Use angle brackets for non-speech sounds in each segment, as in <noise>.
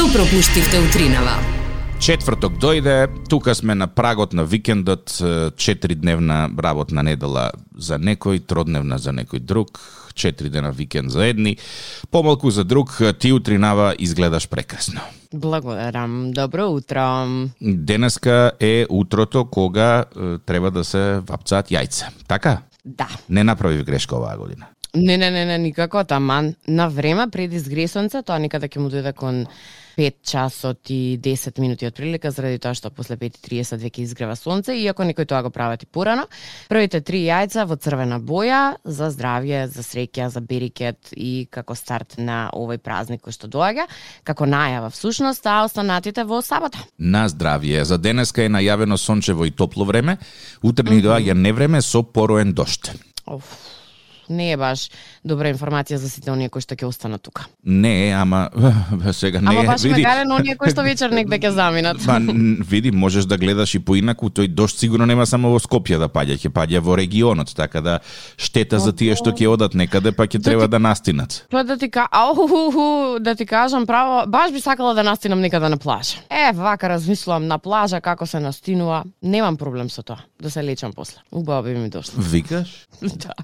Што пропуштивте утринава? Четврток дојде, тука сме на прагот на викендот, четиридневна работна недела за некој, тродневна за некој друг, четири дена викенд за едни, помалку за друг, ти утринава изгледаш прекрасно. Благодарам. Добро утро. Денеска е утрото кога треба да се вапцаат јајца. Така? Да. Не направи грешка оваа година. Не, не, не, не, никако, таман на време пред изгресонца, тоа никада ќе му дојде кон 5 часот и 10 минути од прилика, заради тоа што после 5.30 веќе изгрева сонце, иако некој тоа го прават и порано. Првите три јајца во црвена боја, за здравје, за среќа, за берикет и како старт на овој празник кој што доаѓа, како најава всушност, а останатите во сабота. На здравје. За денеска е најавено сончево и топло време, утре ни доаѓа невреме со пороен дошт. Оф, не е баш добра информација за сите оние кои што ќе останат тука. Не ама <laughs> сега не Ама е. баш ме гален оние кои што вечер негде ќе заминат. <laughs> Н- види, можеш да гледаш и поинаку, тој дошт сигурно нема само во Скопје да паѓа, ќе паѓа во регионот, така да штета за тие што ќе одат некаде, па ќе треба да настинат. Па да ти ка... Ау, да ти кажам право, баш би сакала да настинам некаде на плажа. Е, вака размислувам на плажа како се настинува. Немам проблем со тоа, да се лечам после. Убаво би ми дошло. Викаш? <laughs> да.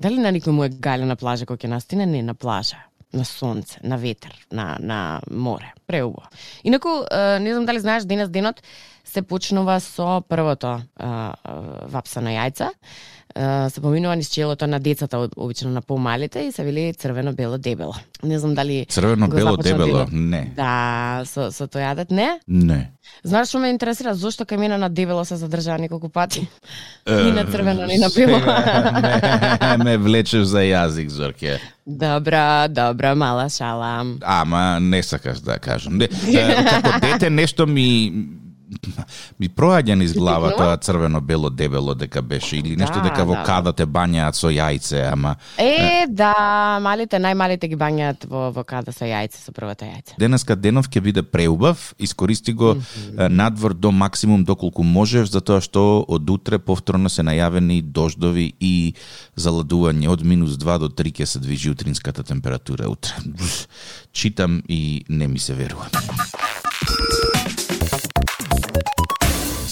Дали на никој му е гале на плажа кој ќе настине? Не, на плажа на сонце, на ветер, на, на море. Преубаво. Инаку, не знам дали знаеш, денес денот се почнува со првото вапсано е, јајца. Се поминува низ челото на децата, об- обично на помалите, и се вели црвено, бело, дебело. Не знам дали... Црвено, го бело, започна дебело? Не. Да, со, со тој јадет, не? Не. Знаеш што ме интересира, зошто кај мене на дебело се задржаа неколку пати? ни на црвено, ни на бело. <laughs> Ме, ме влечеш за јазик, Зорке. Добра, добра, мала шала. Ама не сакаш да кажам. Не, како дете нешто ми <laughs> ми проаѓа низ глава тоа црвено бело дебело дека беше или нешто Да, дека во да. кадате бањаат со јајце, ама Е, да, малите, најмалите ги бањаат во, во када со јајце, со првата јајце. денеска денов ќе биде преубав, искористи го е, надвор до максимум доколку можеш, затоа што од утре повторно се најавени дождови и заладување од минус 2 до 3 ќе се движи утринската температура утре. Читам и не ми се верува.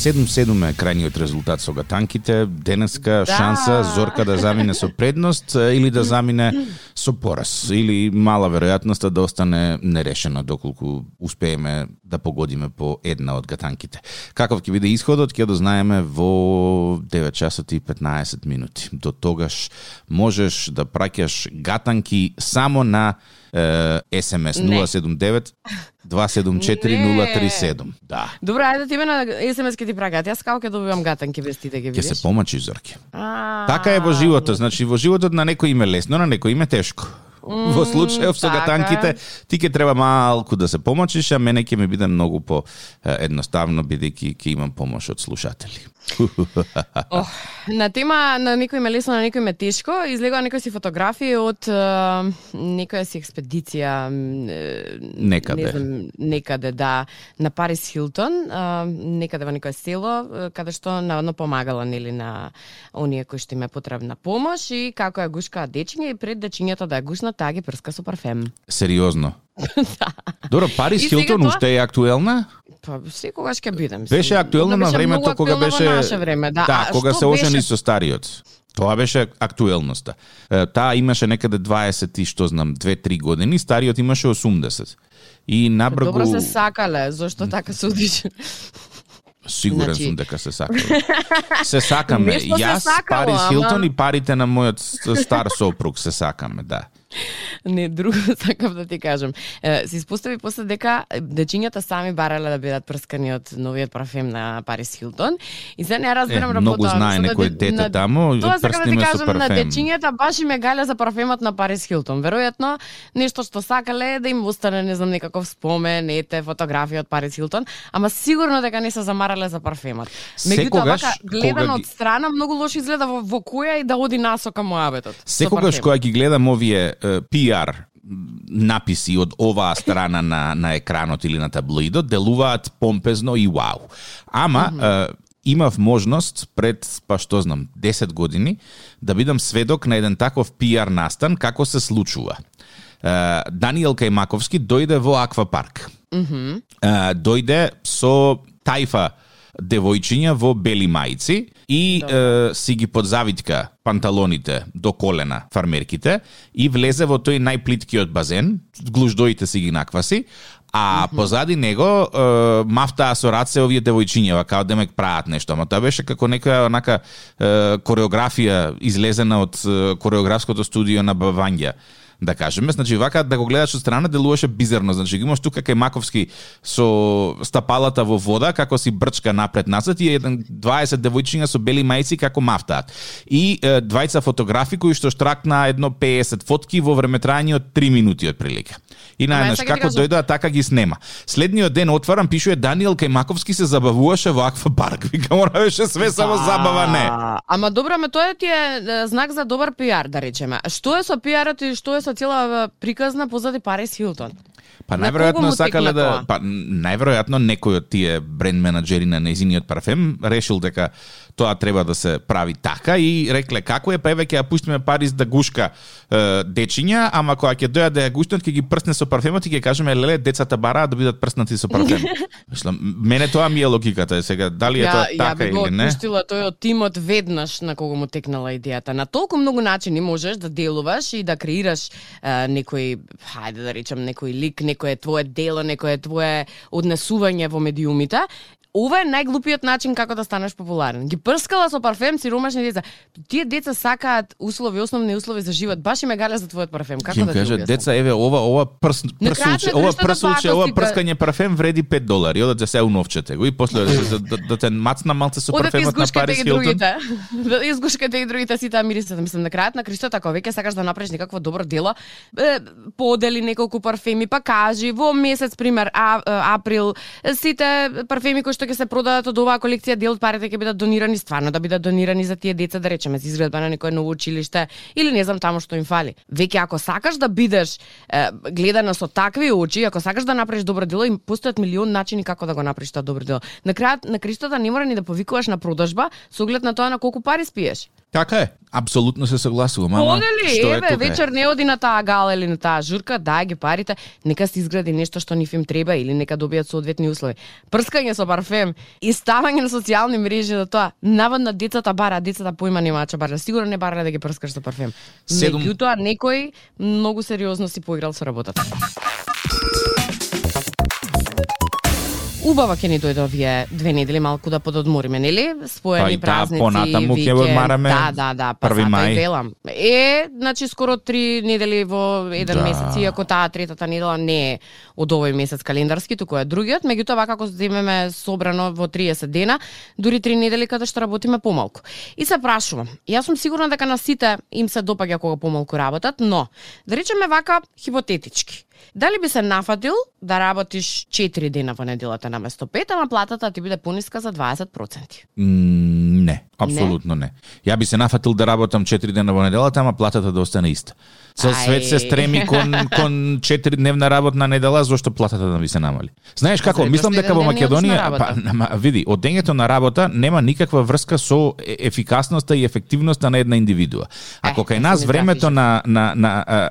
7-7 е крајниот резултат со гатанките. Денеска Да. шанса Зорка да замине со предност или да замине со пораз. Или мала веројатноста да остане нерешена доколку успееме да погодиме по една од гатанките. Каков ќе биде исходот, ќе дознаеме во 9 часот и 15 минути. До тогаш можеш да праќаш гатанки само на е, СМС Не. 079 274 037. Да. Добро, ајде ти ме на СМС ке ти прагат. Јас како ќе добивам гатанки без ти да ги Ќе видиш? се помачи Зорке. Така е во животот, значи во животот на некој име лесно, на некој име тешко. Во случајов со така. гатанките, ти ќе треба малку да се помачиш, а мене ќе ми биде многу по едноставно бидејќи ќе имам помош од слушатели. <laughs> Ох, на тема на некој ме лесно, на некој ме тешко, излегува некој си фотографии од е, некоја си експедиција Некаде. Не знам, некаде, да, на Парис Хилтон, е, некаде во некое село, каде што наводно помагала нели на оние кои што им е потребна помош и како ја гушкаа дечиња и пред дечињата да ја гушна, таа ги прска со парфем. Сериозно. <laughs> Добро, Парис Хилтон уште е актуелна? Па секогаш ќе биде, мислам. Беше актуелна Onda на времето кога беше наше време, да. да А кога се ожени беше- со стариот. Тоа беше актуелноста. Таа имаше некаде 20 и што знам, 2-3 години, стариот имаше 80. И набргу Добро се сакале, зошто така судиш? Сигурен Значи- сум дека се сакаме. се сакаме. Се Јас, сакало, Парис ама- Хилтон и парите на мојот стар сопруг се сакаме, да. Не, друго <laughs> сакав да ти кажам. Е, се испостави после дека дечињата сами барале да бидат прскани од новиот парфем на Парис Хилтон. И се не разбирам Е, работа. многу знае некој дете таму, Тоа сакам да ти кажам на дечињата баш им е гале за парфемот на Парис Хилтон. Веројатно нешто што сакале е да им остане, не знам, некаков спомен, ете, фотографија од Парис Хилтон, ама сигурно дека не се замарале за парфемот. Меѓутоа, вака, гледано кога од страна, многу лошо изгледа во, во која и да оди насока моабетот. со Секогаш кога ги гледам овие PR написи од оваа страна на, на екранот или на таблоидот, делуваат помпезно и вау. Ама, mm -hmm. имав можност пред, па што знам, 10 години, да бидам сведок на еден таков PR настан, како се случува. Даниел Кајмаковски дојде во аквапарк. Mm -hmm. дојде со тајфа девојчиња во бели мајци и е, си ги подзавитка панталоните до колена фармерките и влезе во тој најплиткиот базен, глуждоите си ги накваси, А позади него е, мафтаа со раце овие девојчињева, као демек прават нешто, ама тоа беше како некоја онака е, кореографија излезена од е, кореографското студио на Баванѓа да кажеме. Значи, вака да го гледаш од страна делуваше бизерно. Значи, имаш тука кај Маковски со стапалата во вода, како си брчка напред назад и еден 20 девојчиња со бели мајци како мафтаат. И е, двајца фотографи кои што штракна едно 50 фотки во време трајање од 3 минути од прилика. И најнаш како дојдоа така ги снема. Следниот ден отварам пишува Даниел Кајмаковски се забавуваше во аквапарк. <laughs> Вика мора беше све само забава не. Ама добро, ме тоа ти е знак за добар пиар, да речеме. Што е со пиарот и што е со цела приказна позади Парис Хилтон? Па најверојатно сакале да па најверојатно некој од тие бренд менаџери на незиниот парфем решил дека тоа треба да се прави така и рекле како е па еве ќе ја пуштиме Парис да гушка е, дечиња, ама кога ќе дојде да ја гушнат ќе ги прсне со парфемот и ќе кажеме леле децата бараат да бидат прснати со парфем. <laughs> Мислам, мене тоа ми е логиката, сега дали е тоа ја, така ја или не. Ја би тој од тимот веднаш на кого му текнала идејата. На толку многу начини можеш да делуваш и да креираш е, некој, хајде да речам, некој лик, некое твое дело, некое твое однесување во медиумите ова е најглупиот начин како да станеш популарен. Ги прскала со парфем сиромашни деца. Тие деца сакаат услови, основни услови за живот. Баш и ме галя за твојот парфем. Како Ким да каже, деца еве ова ова прс прсулче, ова прсулче, ова прскање парфем вреди 5 долари. Одат за се уновчете го и после да, да, да те мацна малце со парфемот на Парис Хилтон. <laughs> Да изгушкате и другите сите мирисите. Мислам на крајот на Кристо ако веќе сакаш да направиш некакво добро дело, подели неколку парфеми, па кажи во месец пример а, април сите парфеми кои што што ќе се продадат од оваа колекција, дел од парите ќе бидат донирани стварно да бидат донирани за тие деца, да речеме, за изградба на некое ново училиште или не знам таму што им фали. Веќе ако сакаш да бидеш е, гледана со такви очи, ако сакаш да направиш добро дело, им постојат милион начини како да го направиш тоа добро дело. На крајот на Кристота не мора ни да повикуваш на продажба со оглед на тоа на колку пари спиеш. Така е. Апсолутно се согласувам. Ама Одели, што еве, е вечер не оди на таа гала или на таа журка, дај ги парите, нека се изгради нешто што нив им треба или нека добијат соодветни услови. Прскање со парфем и ставање на социјални мрежи за тоа. Наводна децата бара, децата поима немаат че бара. Сигурно не бара да ги прскаш со парфем. Седум... Меѓутоа некој многу сериозно си поиграл со работата. Убава ќе ни дојде овие две недели малку да пододмориме, нели? Споени па, празници, да, понатаму ќе одмараме Да, да, да, па први мај. велам. Е, значи скоро три недели во еден Да. месец, иако таа третата недела не е од овој месец календарски, туку е другиот, меѓутоа вака како земеме собрано во 30 дена, дури три недели каде што работиме помалку. И се прашувам, јас сум сигурна дека на сите им се допаѓа кога помалку работат, но да речеме вака хипотетички. Дали би се нафатил да работиш 4 дена во неделата наместо 5, ама платата ти биде пониска за 20%? Mm, Не, апсолутно не. Ја би се нафатил да работам 4 дена во неделата, ама платата да остане иста. Цел свет се стреми кон кон 4 дневна работна недела, зошто платата да ви се намали. Знаеш како, Затоа мислам дека во не одиш на Македонија, па нама, види, одењето на работа нема никаква врска со ефикасноста и ефективноста на една индивидуа. Ако кај нас не времето на на на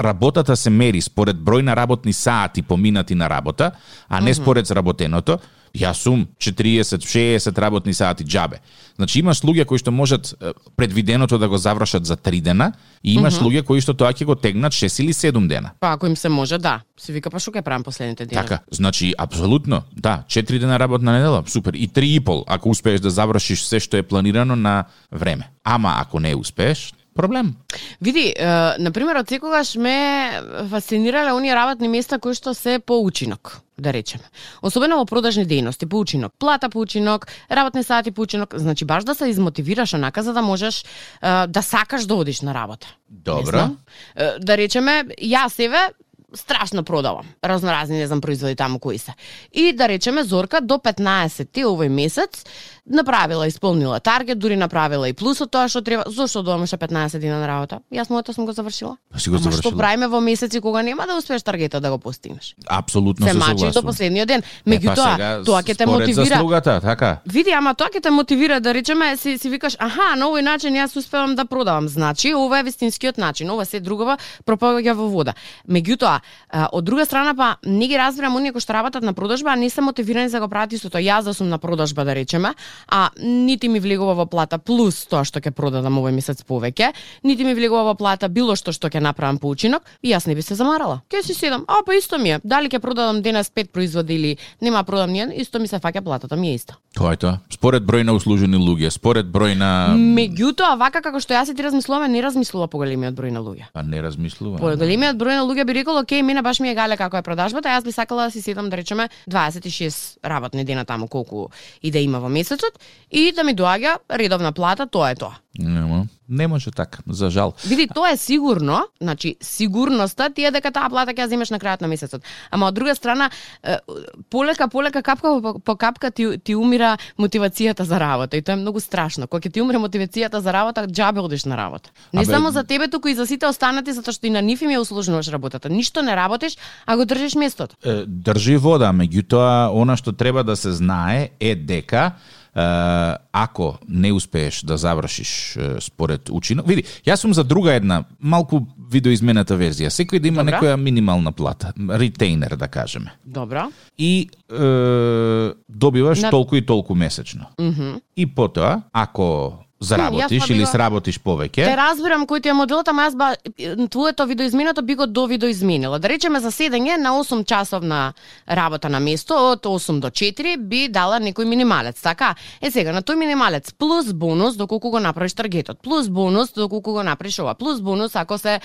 работата се мери според број на работни сати поминати на работа, а не според заработеното, Јас сум 40-60 работни сати џабе. Значи имаш луѓе кои што можат предвиденото да го завршат за 3 дена и имаш луѓе кои што тоа ќе го тегнат 6 или 7 дена. Па ако им се може, да. Се вика па што ќе правам последните дена. Така, значи апсолутно, да, 4 дена работна недела, супер, и 3 и пол ако успееш да завршиш се што е планирано на време. Ама ако не успееш, проблем. Види, е, на пример, од секогаш ме фасцинирале оние работни места кои што се по учинок, да речеме. Особено во продажни дејности, по учинок. Плата по учинок, работни сати по учинок. Значи, баш да се измотивираш онака за да можеш е, да сакаш да одиш на работа. Добро. Е, Да речеме, јас еве страшно продавам. Разноразни, не знам, производи таму кои се. И да речеме Зорка до 15 овој месец направила, исполнила таргет, дури направила и плюс од тоа што треба. Зошто доамаше 15 дена на работа? Јас моето сум го завршила. Па си го Ама што завршила. правиме во месеци кога нема да успееш таргетот да го постигнеш? Апсолутно Се се мачи до согласувам. последниот ден. Па Меѓутоа, сега, тоа ќе те мотивира. заслугата, така? Види, ама тоа ќе те мотивира да речеме си си викаш, аха, на овој начин јас успевам да продавам. Значи, ова е вистинскиот начин, ова се друго пропаѓа во вода. Меѓутоа, а, од друга страна па не ги разбирам оние кои што работат на продажба, а не се мотивирани за да го прават истото. Јас да сум на продажба да речеме, а нити ми влегува во плата плюс тоа што ќе продадам овој месец повеќе, нити ми влегува во плата било што што ќе направам по учинок, и јас не би се замарала. Ќе си седам, а па исто ми е. Дали ќе продадам денес пет производи или нема продам нијен, исто ми се фаќа платата ми е иста. Тоа е тоа. Според број на услужени луѓе, според број на Меѓутоа, вака како што јас и ти размислуваме, не размислува поголемиот број на луѓе. па не размислува. Поголемиот број на луѓе би рекол, окей, мене баш ми е гале како е продажбата, јас би сакала да си седам да речеме 26 работни дена таму колку и да има во месецот и да ми доаѓа редовна плата, тоа е тоа. Нема. Не може така, за жал. Види, тоа е сигурно, значи сигурноста ти е дека таа плата ќе ја земеш на крајот на месецот. Ама од друга страна, полека полека капка по, по капка ти ти умира мотивацијата за работа и тоа е многу страшно. Кога ќе ти умре мотивацијата за работа, џабе одиш на работа. Не Абе- само за тебе, туку и за сите останати затоа што и на нив им ја усложнуваш работата. Ништо не работиш, а го држиш местото. Е, држи вода, меѓутоа она што треба да се знае е дека е, ако не успееш да завршиш според учинок, види, јас сум за друга една малку видоизмената верзија. Секој да има Добра. некоја минимална плата, ретейнер да кажеме. Добро. И е, добиваш На- толку и толку месечно. Мгм. И потоа, ако заработиш или била- сработиш повеќе, Те разбирам кој ти е моделот, ама јас ба твоето видоизменето би го довидоизменила. Да речеме за седење на 8 часовна работа на место од 8 до 4 би дала некој минималец, така? Е сега на тој минималец плюс бонус доколку го направиш таргетот, плюс бонус доколку го направиш ова, плюс бонус ако се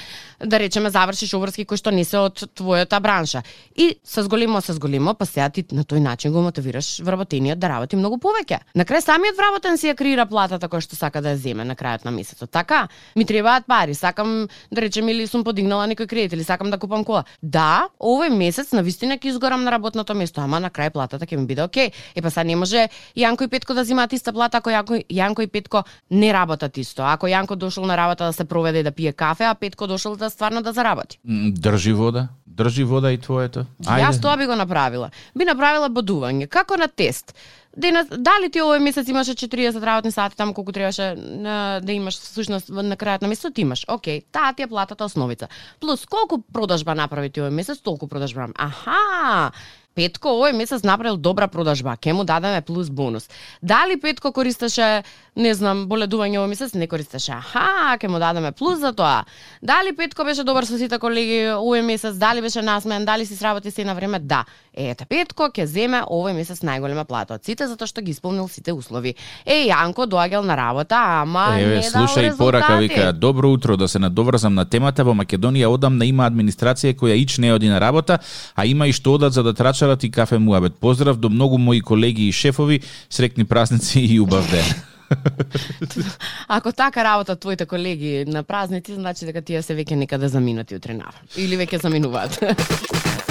да речеме завршиш обврски кои што не се од твојата бранша. И се зголемо, се зголемо, па сега ти на тој начин го мотивираш вработениот да работи многу повеќе. На крај самиот вработен си ја креира платата која што сака да ја земе на крајот на месецот. Така, ми требаат пари, сакам да речем или сум подигнала некој кредит или сакам да купам кола. Да, овој месец на вистина ќе изгорам на работното место, ама на крај платата ќе ми биде окей. Е па сега не може Јанко и Петко да земаат иста плата ако Јанко, Јанко и Петко не работат исто. Ако Јанко дошол на работа да се проведе и да пие кафе, а Петко дошол да стварно да заработи. држи вода, држи вода и твоето. Јас тоа би го направила. Би направила бодување, како на тест. Денес, дали ти овој месец имаше 40 работни сати таму колку требаше на, да имаш всушност на крајот на месецот имаш. Океј, таа ти е платата основица. Плюс колку продажба направи ти овој месец, толку продажба. Аха! Петко овој месец направил добра продажба, ке му дадеме плюс бонус. Дали Петко користеше, не знам, боледување овој месец, не користеше. Аха, ке му дадеме плюс за тоа. Дали Петко беше добар со сите колеги овој месец, дали беше насмеан, дали си сработи се на време? Да. Ете, Петко ќе земе овој месец најголема плата од сите затоа што ги исполнил сите услови. Е, Јанко доаѓал на работа, ама Еве, не дал слушај порака резултати. вика, добро утро, да се надоврзам на темата, во Македонија одамна има администрација која ич не оди на работа, а има и што одат за да трачарат и кафе муабет. Поздрав до многу мои колеги и шефови, срекни празници и убав ден. <laughs> Ако така работат твоите колеги на празници, значи дека тие се веќе некаде заминати утре наврен. Или веќе заминуваат. <laughs>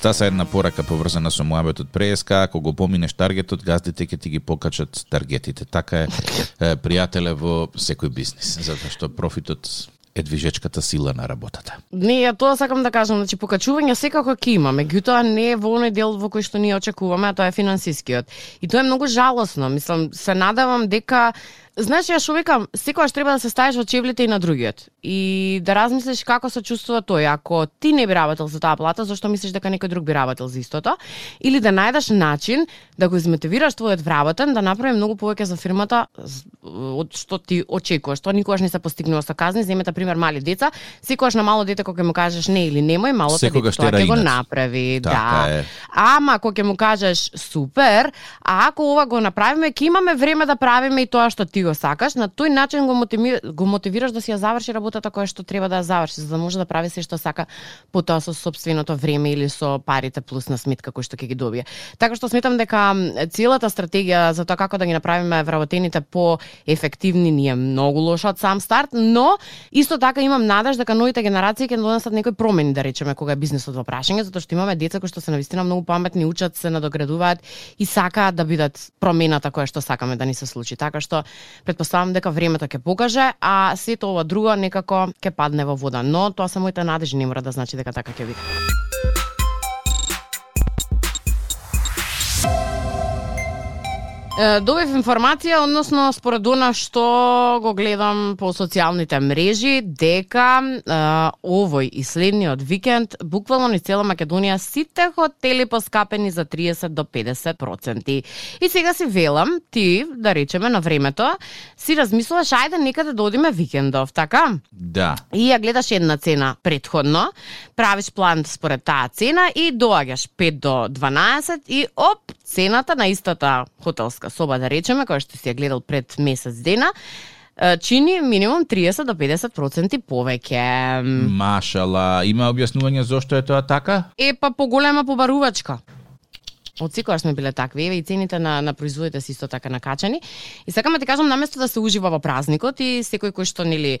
Стаса една порака поврзана со муабетот преска, ако го поминеш таргетот, газдите ќе ти ги покачат таргетите. Така е, пријателе во секој бизнис, затоа што профитот е движечката сила на работата. Не, ја тоа сакам да кажам, значи покачување секако ќе има, меѓутоа не е во оној дел во кој што ние очекуваме, а тоа е финансискиот. И тоа е многу жалосно, мислам, се надавам дека Знаеш, јас човекам, секогаш треба да се ставиш во чевлите и на другиот. И да размислиш како се чувствува тој. Ако ти не би работел за таа плата, зашто мислиш дека некој друг би работел за истото? Или да најдеш начин да го измотивираш твојот вработен да направи многу повеќе за фирмата од што ти очекуваш. Тоа никогаш не се постигнува со казни. Земете пример мали деца, секогаш на мало дете кога ќе му кажеш не или немој, малото дете тоа ќе го направи. Така да. е. Ама ако ќе му кажеш супер, а ако ова го направиме, ќе имаме време да правиме и тоа што ти го сакаш, на тој начин го, мотиви, го мотивираш да си ја заврши работата која што треба да ја заврши, за да може да прави се што сака потоа со собственото време или со парите плюс на сметка кој што ќе ги добие. Така што сметам дека целата стратегија за тоа како да ги направиме вработените по ефективни, ние многу лош од сам старт, но исто така имам надеж дека новите генерации ќе донесат некои промени, да речеме, кога е бизнисот во прашање, затоа што имаме деца кои што се навистина многу паметни, учат се, надоградуваат и сакаат да бидат промената која што сакаме да ни се случи. Така што предпоставам дека времето ќе покаже, а сето ова друго некако ќе падне во вода. Но тоа се моите надежи, не мора да значи дека така ќе биде. Добив информација, односно според она што го гледам по социјалните мрежи, дека е, овој и следниот викенд буквално ни цела Македонија сите хотели поскапени за 30 до 50%. И сега си велам, ти, да речеме на времето, си размислуваш ајде некаде да одиме викендов, така? Да. И ја гледаш една цена предходно, правиш план според таа цена и доаѓаш 5 до 12 и оп, цената на истата хотелска соба, да речеме, која што си ја гледал пред месец дена, чини минимум 30 до 50% повеќе. Машала, има објаснување зошто е тоа така? Е, па поголема побарувачка. Од секогаш сме биле такви, еве и цените на на производите се исто така накачани. И сакам да ти кажам наместо да се ужива во празникот и секој кој што нели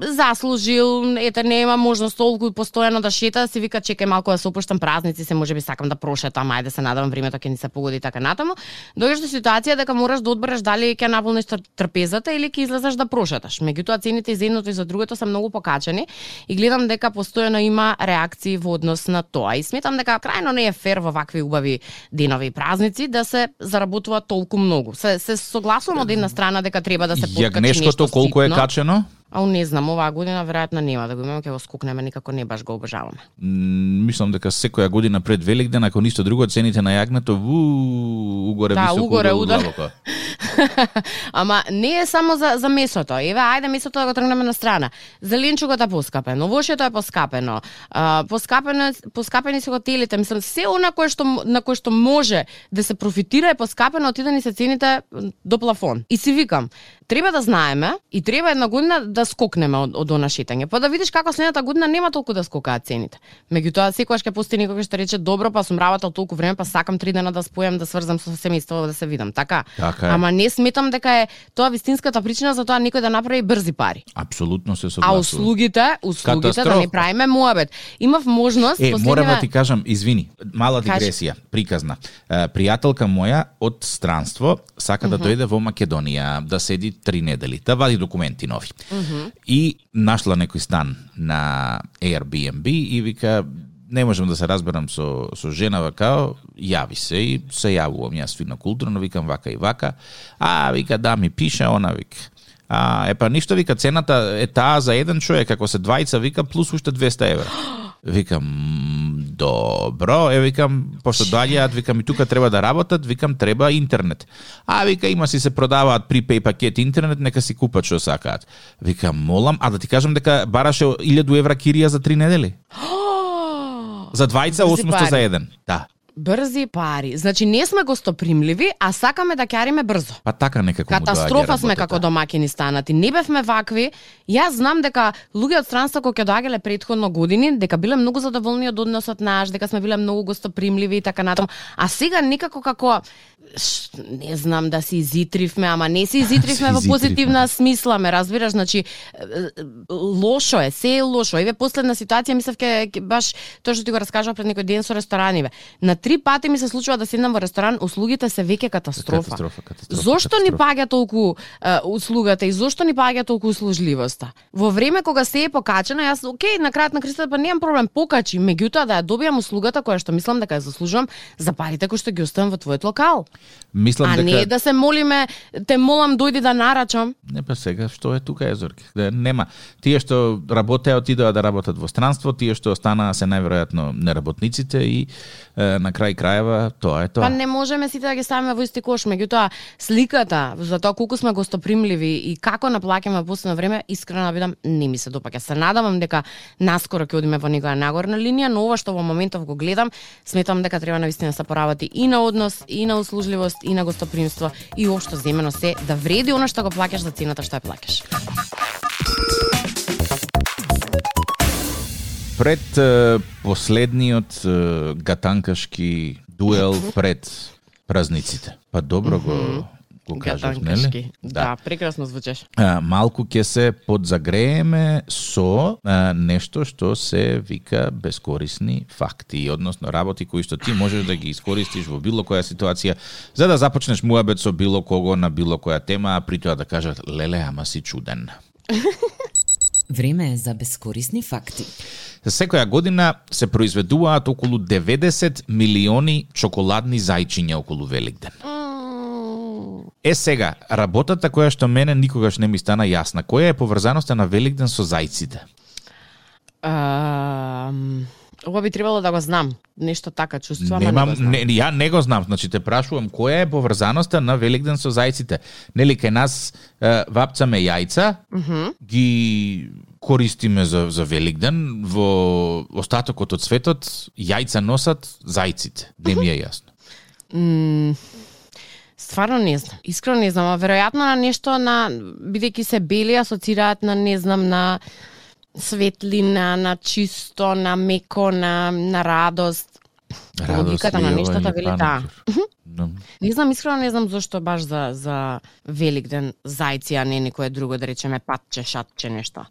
заслужил, ете нема можност толку постојано да шета, се вика чекај малку да се опуштам празници, се можеби сакам да прошетам, ајде се надевам времето ќе ни се погоди така натаму. Доаѓаш до ситуација дека мораш да одбереш дали ќе наполниш трпезата или ќе излезеш да прошеташ. Меѓутоа цените и за едното и за другото се многу покачени и гледам дека постојано има реакции во однос на тоа. И сметам дека крајно не е фер во вакви убави денови и празници да се заработува толку многу. Се се согласувам од една страна дека треба да се подкачи нешто колку е качено? А не знам, оваа година веројатно нема да го имаме, ќе го скокнеме, никако не баш го обожаваме. мислам дека секоја година пред Великден, ако ништо друго, цените на јагнето, ву, угоре да, високо, угоре удар. <laughs> Ама не е само за, за месото. Еве, ајде месото да го тргнеме на страна. Зеленчугот е поскапено, вошето е поскапено. А, поскапено, поскапени се хотелите. Мислам, се она кое што, на кое што може да се профитира е поскапено, отидени се цените до плафон. И си викам, треба да знаеме и треба една година да скокнеме од, од она шетање. Па да видиш како следната година нема толку да скокаат цените. Меѓутоа секогаш ќе постои некој што рече добро, па сум работел толку време, па сакам три дена да спојам да сврзам со семејството да се видам, така? Така е. Ама не сметам дека е тоа вистинската причина за тоа некој да направи брзи пари. Апсолутно се А согласувам. услугите, услугите да Катастрофа. не правиме муабет. Имав можност Е, последниве... морам да ти кажам, извини, мала дигресија, приказна. Пријателка моја од странство сака да дојде во Македонија, да седи три недели, да вади документи нови. И нашла некој стан на Airbnb и вика не можам да се разберам со со жена као јави се и се јавувам. Јас фино културно викам вака и вака. А вика да ми пише она вика. А е па ништо вика цената е таа за еден човек. Ако се двајца вика плюс уште 200 евра Викам, «М, добро, е викам, пошто доаѓаат, викам и тука треба да работат, викам треба интернет. А вика има си се продаваат припеј пакет интернет, нека си купат што сакаат. Викам, молам, а да ти кажам дека бараше 1000 евра кирија за три недели. <gasps> За двајца Брзи 800 пари. за еден. Да. Брзи пари. Значи не сме гостопримливи, а сакаме да ќариме брзо. Па така некако му Катастрофа сме како домакини станати. Не бевме вакви. Јас знам дека луѓе од странство кои ќе доаѓале предходно години, дека биле многу задоволни од односот наш, дека сме биле многу гостопримливи и така натаму. А сега некако како ш, не знам да се изитривме, ама не се <laughs> изитривме Се во изитривме. позитивна смисла, ме разбираш, значи лошо е, се е лошо. Еве последна ситуација мислев ке, ке баш тоа што ти го раскажав пред некој ден со рестораниве. На три пати ми се случува да седнам во ресторан, услугите се веќе катастрофа. Катастрофа, катастрофа, Зошто ни катастрофа. паѓа толку е, услугата и зошто ни паѓа толку услужливоста? Во време кога се е покачено, јас окей, на крајот на кристата па немам проблем, покачи, меѓутоа да ја добијам услугата која што мислам дека ја заслужувам за парите кои што ги оставам во твојот локал. Мислам а дека не да се молиме, те молам дојди да нарачам. Не па сега што е тука е Зорке? Да, нема. Тие што работеа отидоа да работат во странство, тие што останаа се најверојатно неработниците и е, на крај крајева тоа е тоа. Па не можеме сите да ги ставиме во исти кош, меѓутоа сликата за тоа колку сме гостопримливи и како наплакаме во последно време, искрено да бидам не ми се допаѓа. Се надавам дека наскоро ќе одиме во некоја нагорна линија, но ова што во моментов го гледам, сметам дека треба навистина да се поработи и на однос, и на услужливост, и на гостопримство, и општо земено се да вреди она што го плаќаш за цената што ја плаќаш. Пред последниот гатанкашки дуел пред празниците. Па добро го го кажав, нели? Гатанкашки. Да, прекрасно звучеш. А, малку ќе се подзагрееме со а, нешто што се вика бескорисни факти, односно работи кои што ти можеш да ги искористиш во било која ситуација за да започнеш муабет со било кого на било која тема, а при тоа да кажат леле, ама си чуден. <laughs> Време е за бескорисни факти. Секоја година се произведуваат околу 90 милиони чоколадни зајчиња околу Великден. Е сега, работата која што мене никогаш не ми стана јасна, која е поврзаноста на Великден со зајците? Ам, Ова би требало да го знам. Нешто така чувствувам, не го знам. не, ја не го знам, значи те прашувам која е поврзаноста на Великден со зајците. Нели кај нас е, вапцаме јајца, ги користиме за за Великден, во остатокот од светот јајца носат зајците. Не ми е јасно. М, Стварно не знам. Искрено не знам, а веројатно на нешто на бидејќи се бели асоцираат на не знам на светлина, на чисто, на меко, на на радост. Логиката на нештата вели да. Да. Не знам, искрено не знам зошто баш за за Великден зајци, а не некое друго, да речеме патче, шатче, нешто.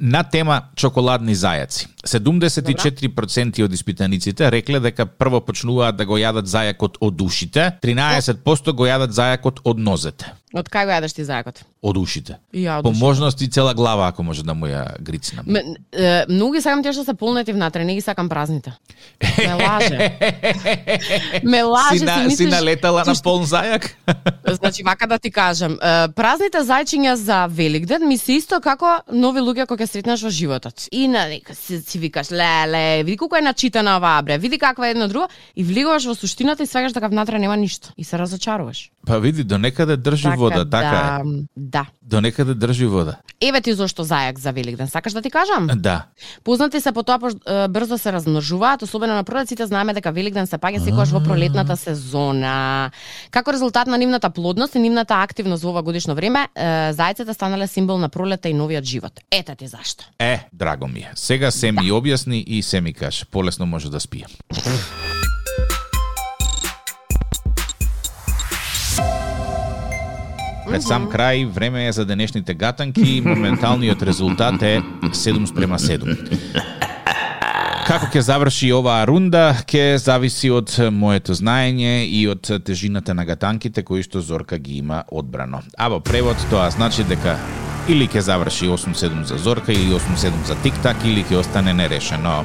На тема чоколадни зајаци. 74% од испитаниците рекле дека прво почнуваат да го јадат зајакот од ушите, 13% го јадат зајакот од нозете. Од кај го јадеш ти зајакот? Од ушите. Ја од По можност и цела глава ако може да му ја грицнам. Ме, е, многу сакам тие што се полнети внатре, не ги сакам празните. Ме лаже. <laughs> Ме лаже, си, на, си си мислиш... налетала на полн зајак? <laughs> Значи, вака да ти кажам, е, празните зајчиња за Великден ми се исто како нови луѓе кои ќе сретнеш во животот. И на си, си викаш, леле, види колку е начитана оваа бре, види каква е едно друго, и влегуваш во суштината и свегаш дека внатре нема ништо. И се разочаруваш. Па види, до некаде држи вода, така е. Да. До некаде држи вода. Еве ти зошто зајак за Великден, сакаш да ти кажам? Да. Познати се по тоа брзо се размножуваат, особено на пролетците знаеме дека Великден се паѓа секогаш во пролетната сезона. Како резултат на нивната плодност и нивната активност во ова годишно време, зајците станале символ на пролета и новиот живот. Ете ти зашто. Е, драго ми е. Сега се ми објасни и се ми каже. Полесно може да спием. <laughs> Пред сам крај, време е за денешните гатанки. Моменталниот резултат е 7 спрема 7. Како ќе заврши оваа рунда, ќе зависи од моето знаење и од тежината на гатанките кои што Зорка ги има одбрано. А во превод тоа значи дека или ќе заврши 8-7 за Зорка или 8-7 за Тик-так или ќе остане нерешено.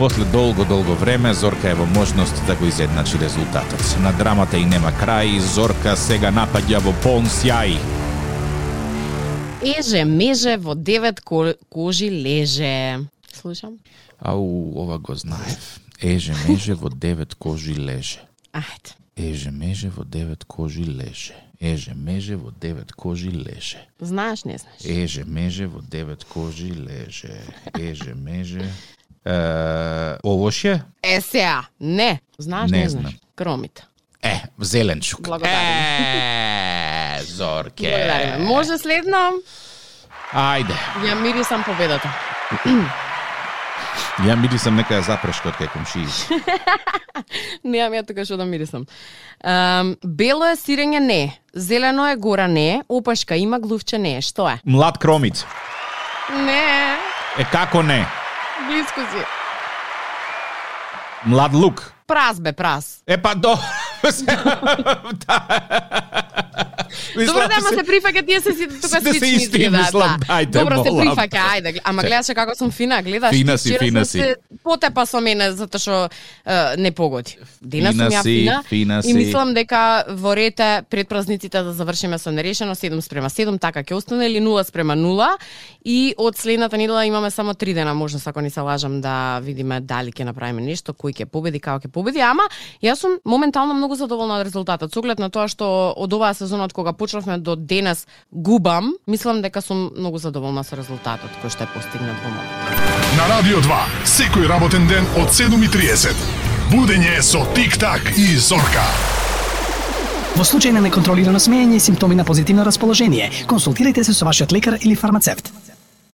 После долго, долго време Зорка е во можност да го изедначи резултатот. На драмата и нема крај, Зорка сега напаѓа во полн сјај. Еже, меже, во девет ко- кожи леже. Слушам? Ау, ова го знаев. Еже меже во девет кожи леже. Ајде. Еже меже во девет кожи леже. Еже меже во девет кожи леже. Знаеш, не знаеш. Еже меже во девет кожи леже. Еже меже. Е, овош е? Сеа, не. Знаеш, Не не, знам. знаеш. Кромит. Е, зеленчук. Благодарим. Е, Зорке. Благодариме. Може следно? Ајде. Ја мирисам победата. <clears throat> Ја мирисам нека ја запрешка од кај комшии. <laughs> Немам ја тука што да мирисам. Um, бело е сирење не, зелено е гора не, опашка има глувче не. Што е? Млад кромит. Не, Е, како не? Близко си. Млад лук. Праз бе, праз. Е, па до... <laughs> Добро да, ама се прифаќа, тие се сите тука Сите се слични исти, мислам, да. ајде, Добро се прифаќа, ајде. Ама гледаше како сум фина, гледаш. Фина си, фина си. Потепа со мене затоа што не погоди. Денес Фина сум ја фина, фина и мислам дека во рете пред празниците да завршиме со нерешено 7 спрема 7, така ќе остане или 0 спрема 0 и од следната недела имаме само 3 дена можност ако не се лажам да видиме дали ќе направиме нешто, кој ќе победи, како ќе победи, ама јас сум моментално многу задоволна од резултатот. Со оглед на тоа што од оваа сезона од кога почнавме до денес губам, мислам дека сум многу задоволна со резултатот кој што е постигнат во моментот. На Радио 2, секој работен ден од 7.30. Будење со Тик-так и Зорка. Во случај на неконтролирано смеење и симптоми на позитивно расположение, консултирайте се со вашиот лекар или фармацевт.